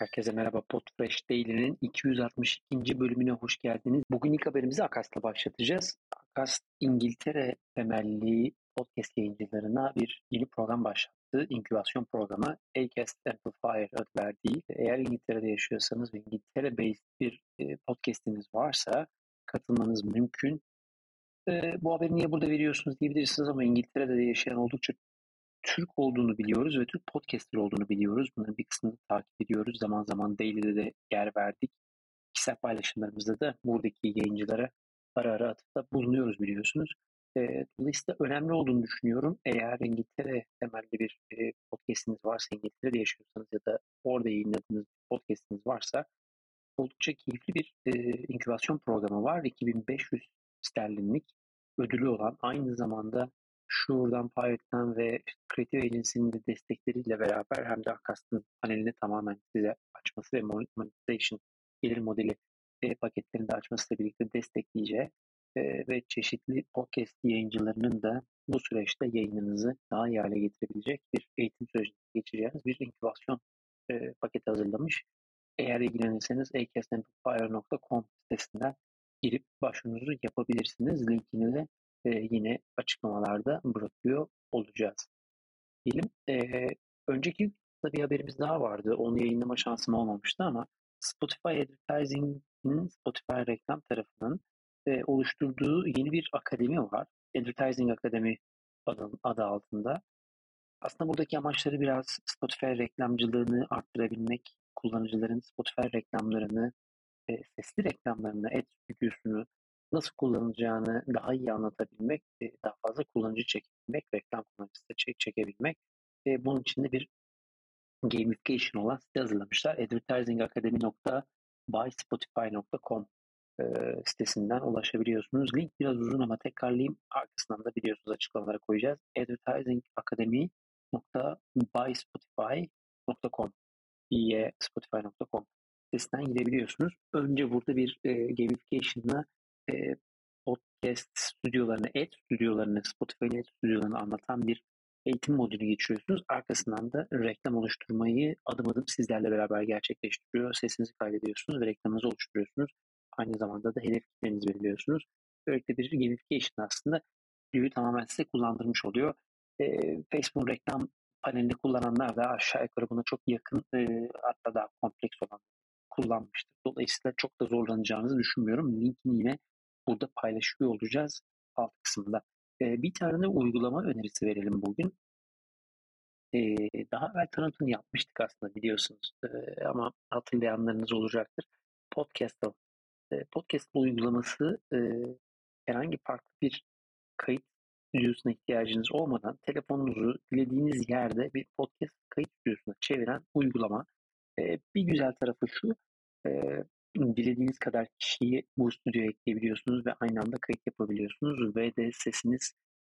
Herkese merhaba. Podfresh Daily'nin 262. bölümüne hoş geldiniz. Bugün ilk haberimizi Akas'la başlatacağız. Akas İngiltere temelli podcast yayıncılarına bir yeni program başlattı. İnkübasyon programı Acast Amplifier adı verdiği. Eğer İngiltere'de yaşıyorsanız ve İngiltere based bir e, podcastiniz varsa katılmanız mümkün. E, bu haberi niye burada veriyorsunuz diyebilirsiniz ama İngiltere'de de yaşayan oldukça Türk olduğunu biliyoruz ve Türk podcaster olduğunu biliyoruz. Bunların bir kısmını takip ediyoruz. Zaman zaman Daily'de de yer verdik. Kişisel paylaşımlarımızda da buradaki yayıncılara ara ara atıfta bulunuyoruz biliyorsunuz. E, dolayısıyla önemli olduğunu düşünüyorum. Eğer İngiltere temelli bir e, podcastiniz varsa, İngiltere'de yaşıyorsanız ya da orada yayınladığınız podcastiniz varsa oldukça keyifli bir e, inkübasyon programı var. 2500 sterlinlik ödülü olan aynı zamanda Şuur'dan, Payet'ten ve Creative Agency'nin de destekleriyle beraber hem de Akas'ın panelini tamamen size açması ve monetization gelir modeli e, paketlerini de açmasıyla birlikte destekleyeceği e, ve çeşitli podcast yayıncılarının da bu süreçte yayınınızı daha iyi hale getirebilecek bir eğitim sürecine geçeceğiniz bir inkübasyon e, paketi hazırlamış. Eğer ilgilenirseniz acastamplifier.com sitesinden girip başvurunuzu yapabilirsiniz. Linkini de yine açıklamalarda bırakıyor olacağız. Diyelim e, önceki bir haberimiz daha vardı. Onu yayınlama şansım olmamıştı ama Spotify Advertising'in Spotify reklam tarafının e, oluşturduğu yeni bir akademi var. Advertising Akademi adı, adı altında. Aslında buradaki amaçları biraz Spotify reklamcılığını arttırabilmek, kullanıcıların Spotify reklamlarını, e, sesli reklamlarını, ad stüdyosunu nasıl kullanılacağını daha iyi anlatabilmek, e, daha fazla kullanıcı çekebilmek, reklam kullanıcısı çek çekebilmek. E, bunun için de bir gamification olan site hazırlamışlar. advertisingacademy.byspotify.com e, sitesinden ulaşabiliyorsunuz. Link biraz uzun ama tekrarlayayım. Arkasından da biliyorsunuz açıklamalara koyacağız. advertisingacademy.byspotify.com spotify.com sitesinden girebiliyorsunuz. Önce burada bir e, gamification'la e, podcast stüdyolarını, ad stüdyolarını, Spotify ad stüdyolarını anlatan bir eğitim modülü geçiyorsunuz. Arkasından da reklam oluşturmayı adım adım sizlerle beraber gerçekleştiriyor. Sesinizi kaydediyorsunuz ve reklamınızı oluşturuyorsunuz. Aynı zamanda da hedef kitlenizi belirliyorsunuz. Böylelikle bir gamification aslında stüdyoyu tamamen size kullandırmış oluyor. E, Facebook reklam panelini kullananlar da aşağı yukarı buna çok yakın e, hatta daha kompleks olan kullanmıştır. Dolayısıyla çok da zorlanacağınızı düşünmüyorum. Linkini yine burada paylaşıyor olacağız alt kısımda. E, bir tane uygulama önerisi verelim bugün. E, daha evvel tanıtımını yapmıştık aslında biliyorsunuz e, ama hatırlayanlarınız olacaktır. Podcast e, Podcast uygulaması e, herhangi farklı bir kayıt stüdyosuna ihtiyacınız olmadan telefonunuzu dilediğiniz yerde bir podcast kayıt stüdyosuna çeviren uygulama. E, bir güzel tarafı şu, e, dilediğiniz kadar kişiyi bu stüdyoya ekleyebiliyorsunuz ve aynı anda kayıt yapabiliyorsunuz ve de sesiniz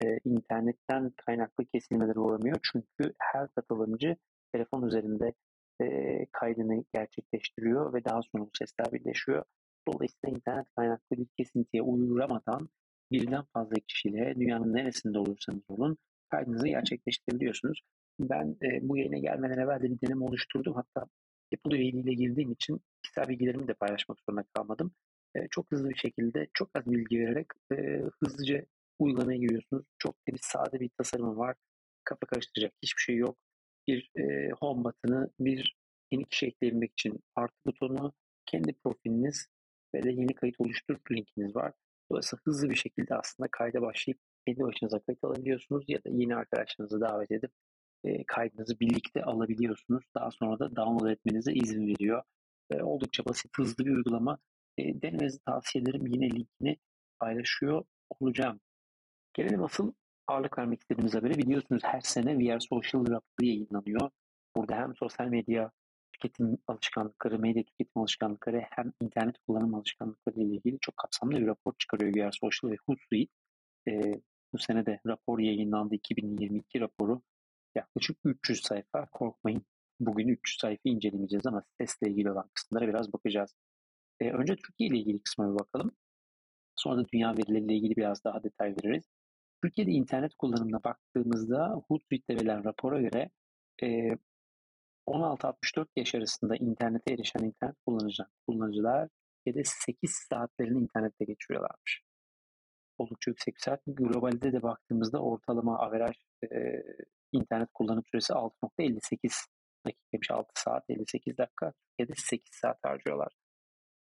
e, internetten kaynaklı kesilmeleri uğramıyor. Çünkü her katılımcı telefon üzerinde e, kaydını gerçekleştiriyor ve daha sonra bu sesler birleşiyor. Dolayısıyla internet kaynaklı bir kesintiye uğramadan birden fazla kişiyle dünyanın neresinde olursanız olun kaydınızı gerçekleştirebiliyorsunuz. Ben e, bu yayına gelmeden evvel de bir deneme oluşturdum. Hatta Apple üyeliğiyle girdiğim için kişisel bilgilerimi de paylaşmak zorunda kalmadım. E, çok hızlı bir şekilde çok az bilgi vererek e, hızlıca uygulamaya giriyorsunuz. Çok da sade bir tasarımı var. Kafa karıştıracak hiçbir şey yok. Bir e, home button'ı, bir yeni kişi ekleyebilmek için artı butonu, kendi profiliniz ve de yeni kayıt oluştur linkiniz var. Dolayısıyla hızlı bir şekilde aslında kayda başlayıp kendi başınıza kayıt alabiliyorsunuz ya da yeni arkadaşlarınızı davet edip e, kaydınızı birlikte alabiliyorsunuz. Daha sonra da download etmenize izin veriyor. Oldukça basit, hızlı bir uygulama. Denemenizi tavsiye ederim. Yine linkini paylaşıyor olacağım. Gelelim asıl ağırlık vermek istediğimiz haberi. Biliyorsunuz her sene VR Social raporu yayınlanıyor. Burada hem sosyal medya tüketim alışkanlıkları, medya tüketim alışkanlıkları hem internet kullanım alışkanlıkları ile ilgili çok kapsamlı bir rapor çıkarıyor VR Social ve Hootsuite. E, bu sene de rapor yayınlandı. 2022 raporu yaklaşık 300 sayfa. Korkmayın bugün 300 sayfa incelemeyeceğiz ama sesle ilgili olan kısımlara biraz bakacağız. E, önce Türkiye ile ilgili kısma bir bakalım. Sonra da dünya verileriyle ilgili biraz daha detay veririz. Türkiye'de internet kullanımına baktığımızda Hootsuite'de verilen rapora göre e, 16-64 yaş arasında internete erişen internet kullanıcılar, kullanıcılar Türkiye'de 8 saatlerini internette geçiriyorlarmış. Oldukça yüksek bir saat. Globalde de baktığımızda ortalama averaj e, internet kullanım süresi 6.58 dakikaymış. 6 saat 58 dakika. Türkiye'de 8 saat harcıyorlar.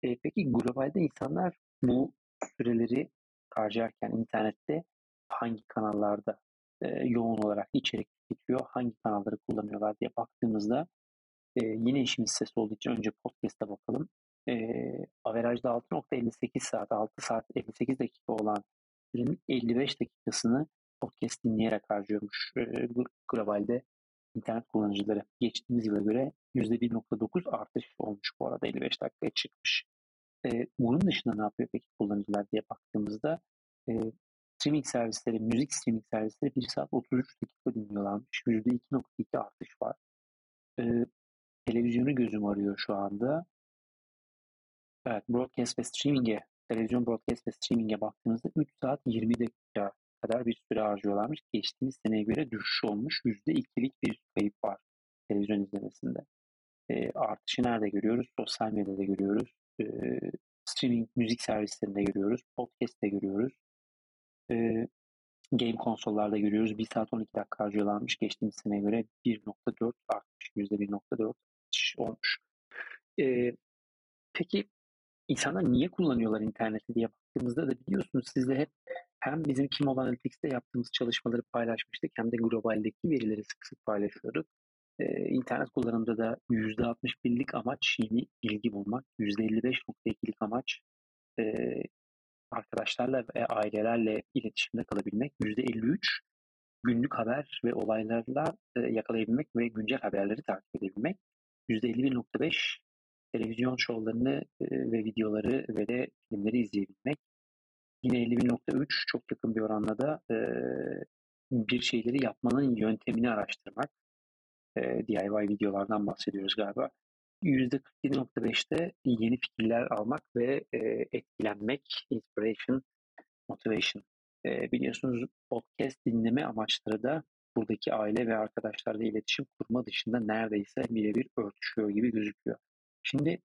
E, peki globalde insanlar bu süreleri harcarken internette hangi kanallarda e, yoğun olarak içerik tüketiyor, hangi kanalları kullanıyorlar diye baktığımızda e, yine işimiz ses olduğu için önce podcast'a bakalım. E, averajda 6.58 saat, 6 saat 58 dakika olan sürenin 55 dakikasını podcast dinleyerek harcıyormuş e, globalde internet kullanıcıları. Geçtiğimiz yıla göre %1.9 artış olmuş bu arada 55 dakikaya çıkmış. E, bunun dışında ne yapıyor peki kullanıcılar diye baktığımızda streaming servisleri, müzik streaming servisleri 1 saat 33 dakika dinliyorlarmış. %2.2 artış var. Televizyonu gözüm arıyor şu anda. Evet, broadcast ve streaming'e, televizyon broadcast ve streaming'e baktığımızda 3 saat 20 dakika kadar bir süre harcıyorlarmış. Geçtiğimiz seneye göre düşüş olmuş. %2'lik bir kayıp var televizyon izlemesinde. E, artışı nerede görüyoruz? Sosyal medyada görüyoruz. E, streaming müzik servislerinde görüyoruz. Podcast'te görüyoruz. E, game konsollarda görüyoruz. 1 saat 12 dakika harcıyorlarmış. Geçtiğimiz seneye göre 1.4 artmış. %1.4 artış olmuş. E, peki insanlar niye kullanıyorlar interneti diye baktığımızda da biliyorsunuz sizle hep hem bizim Kim Analytics'te yaptığımız çalışmaları paylaşmıştık hem de globaldeki verileri sık sık paylaşıyorduk. Ee, internet kullanımında da %61'lik amaç yeni bilgi bulmak, %55.2'lik amaç e, arkadaşlarla ve ailelerle iletişimde kalabilmek, %53 günlük haber ve olaylarla e, yakalayabilmek ve güncel haberleri takip edebilmek, %51.5 televizyon şovlarını e, ve videoları ve de filmleri izleyebilmek, Yine 51.3 çok yakın bir oranla da e, bir şeyleri yapmanın yöntemini araştırmak. E, DIY videolardan bahsediyoruz galiba. %47.5'te yeni fikirler almak ve e, etkilenmek, inspiration, motivation. E, biliyorsunuz podcast dinleme amaçları da buradaki aile ve arkadaşlarla iletişim kurma dışında neredeyse birebir örtüşüyor gibi gözüküyor. Şimdi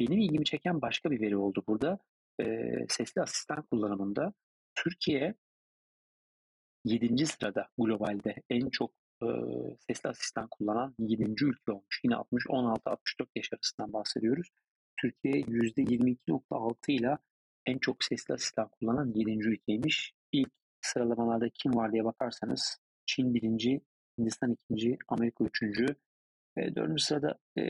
benim ilgimi çeken başka bir veri oldu burada e, sesli asistan kullanımında Türkiye 7. sırada globalde en çok e, sesli asistan kullanan 7. ülke olmuş. Yine 60 16 64 yaş arasından bahsediyoruz. Türkiye %22.6 ile en çok sesli asistan kullanan 7. ülkeymiş. İlk sıralamalarda kim var diye bakarsanız Çin birinci, Hindistan ikinci, Amerika üçüncü. E, dördüncü sırada e,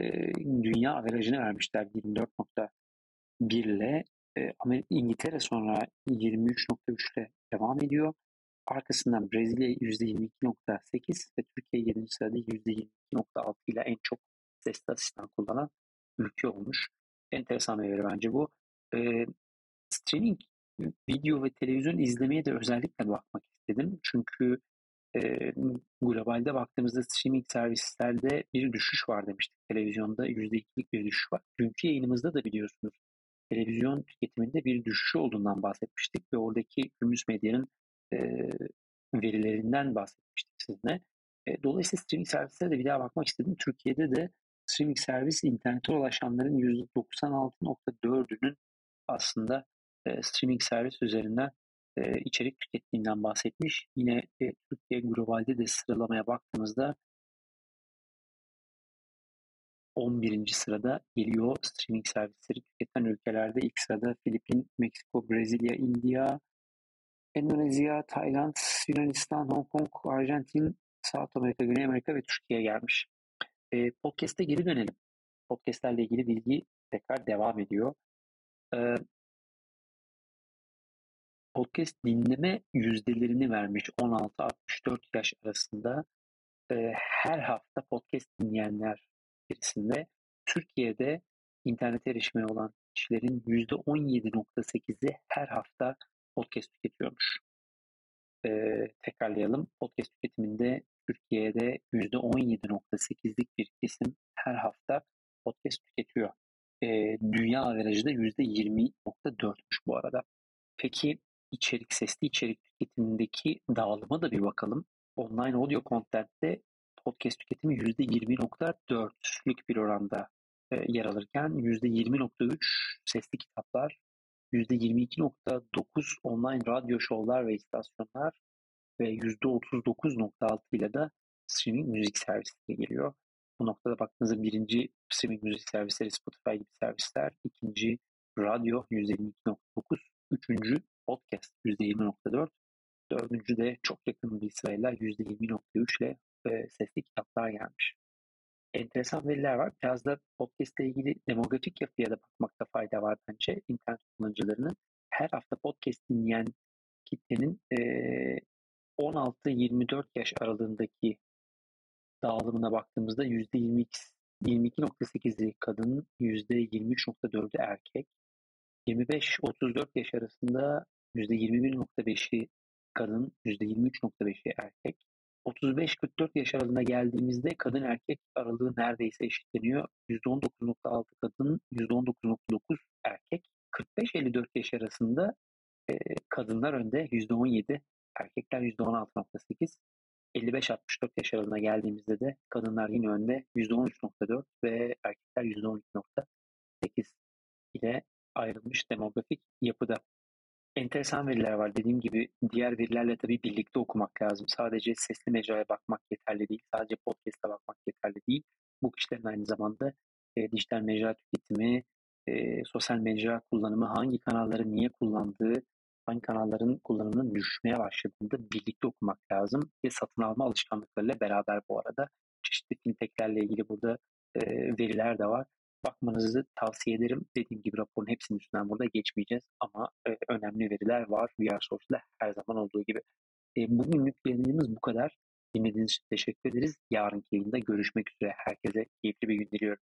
dünya averajını vermişler 24.1 ile e, İngiltere sonra 23.3 ile devam ediyor. Arkasından Brezilya %22.8 ve Türkiye 7. sırada %22.6 ile en çok sesli asistan kullanan ülke olmuş. Enteresan bir veri bence bu. E, streaming video ve televizyon izlemeye de özellikle bakmak istedim. Çünkü e, globalde baktığımızda streaming servislerde bir düşüş var demiştik. Televizyonda %2'lik bir düşüş var. Dünkü yayınımızda da biliyorsunuz televizyon tüketiminde bir düşüş olduğundan bahsetmiştik ve oradaki Gümüş Medya'nın e, verilerinden bahsetmiştik sizinle. E, dolayısıyla streaming servislere de bir daha bakmak istedim. Türkiye'de de streaming servis internete ulaşanların %96.4'ünün aslında e, streaming servis üzerinden e, içerik tükettiğinden bahsetmiş. Yine e, Türkiye globalde de sıralamaya baktığımızda 11. sırada geliyor streaming servisleri tüketen ülkelerde. ilk sırada Filipin, Meksiko, Brezilya, India, Endonezya, Tayland, Yunanistan, Hong Kong, Arjantin, South Amerika, Güney Amerika ve Türkiye gelmiş. E, podcast'e geri dönelim. Podcast'lerle ilgili bilgi tekrar devam ediyor. E, podcast dinleme yüzdelerini vermiş 16-64 yaş arasında. E, her hafta podcast dinleyenler içerisinde Türkiye'de internete erişime olan kişilerin %17.8'i her hafta podcast tüketiyormuş. Ee, tekrarlayalım. Podcast tüketiminde Türkiye'de %17.8'lik bir kesim her hafta podcast tüketiyor. Ee, dünya averajı da %20.4'müş bu arada. Peki içerik, sesli içerik tüketimindeki dağılıma da bir bakalım. Online audio content'te podcast tüketimi %20.4'lük bir oranda e, yer alırken %20.3 sesli kitaplar, %22.9 online radyo şovlar ve istasyonlar ve %39.6 ile de streaming müzik servisleri geliyor. Bu noktada baktığınızda birinci streaming müzik servisleri Spotify gibi servisler, ikinci radyo %22.9, üçüncü podcast %20.4, dördüncü de çok yakın bir sırayla %20.3 ile e, sesli kitaplar gelmiş. Enteresan veriler var. Biraz da podcast ile ilgili demografik yapıya da bakmakta fayda var bence. internet kullanıcılarının her hafta podcast dinleyen kitlenin e, 16-24 yaş aralığındaki dağılımına baktığımızda %22.8'i kadın, %23.4'ü erkek. 25-34 yaş arasında %21.5'i kadın, %23.5'i erkek. 35-44 yaş aralığına geldiğimizde kadın erkek aralığı neredeyse eşitleniyor. %19.6 kadın, %19.9 erkek. 45-54 yaş arasında e, kadınlar önde %17, erkekler %16.8. 55-64 yaş aralığına geldiğimizde de kadınlar yine önde %13.4 ve erkekler %12.8 ile ayrılmış demografik yapıda. Enteresan veriler var. Dediğim gibi diğer verilerle tabii birlikte okumak lazım. Sadece sesli mecraya bakmak yeterli değil. Sadece podcast'a bakmak yeterli değil. Bu kişilerin aynı zamanda e, dijital mecra tüketimi, e, sosyal mecra kullanımı, hangi kanalları niye kullandığı, hangi kanalların kullanımının düşmeye başladığını da birlikte okumak lazım. Ve satın alma alışkanlıklarıyla beraber bu arada çeşitli fintechlerle ilgili burada e, veriler de var. Bakmanızı tavsiye ederim. Dediğim gibi raporun hepsinin üstünden burada geçmeyeceğiz ama e, önemli veriler var. VR Source'da her zaman olduğu gibi. E, bugünlük yayınımız bu kadar. Dinlediğiniz için teşekkür ederiz. Yarınki yayında görüşmek üzere. Herkese keyifli bir gün diliyorum.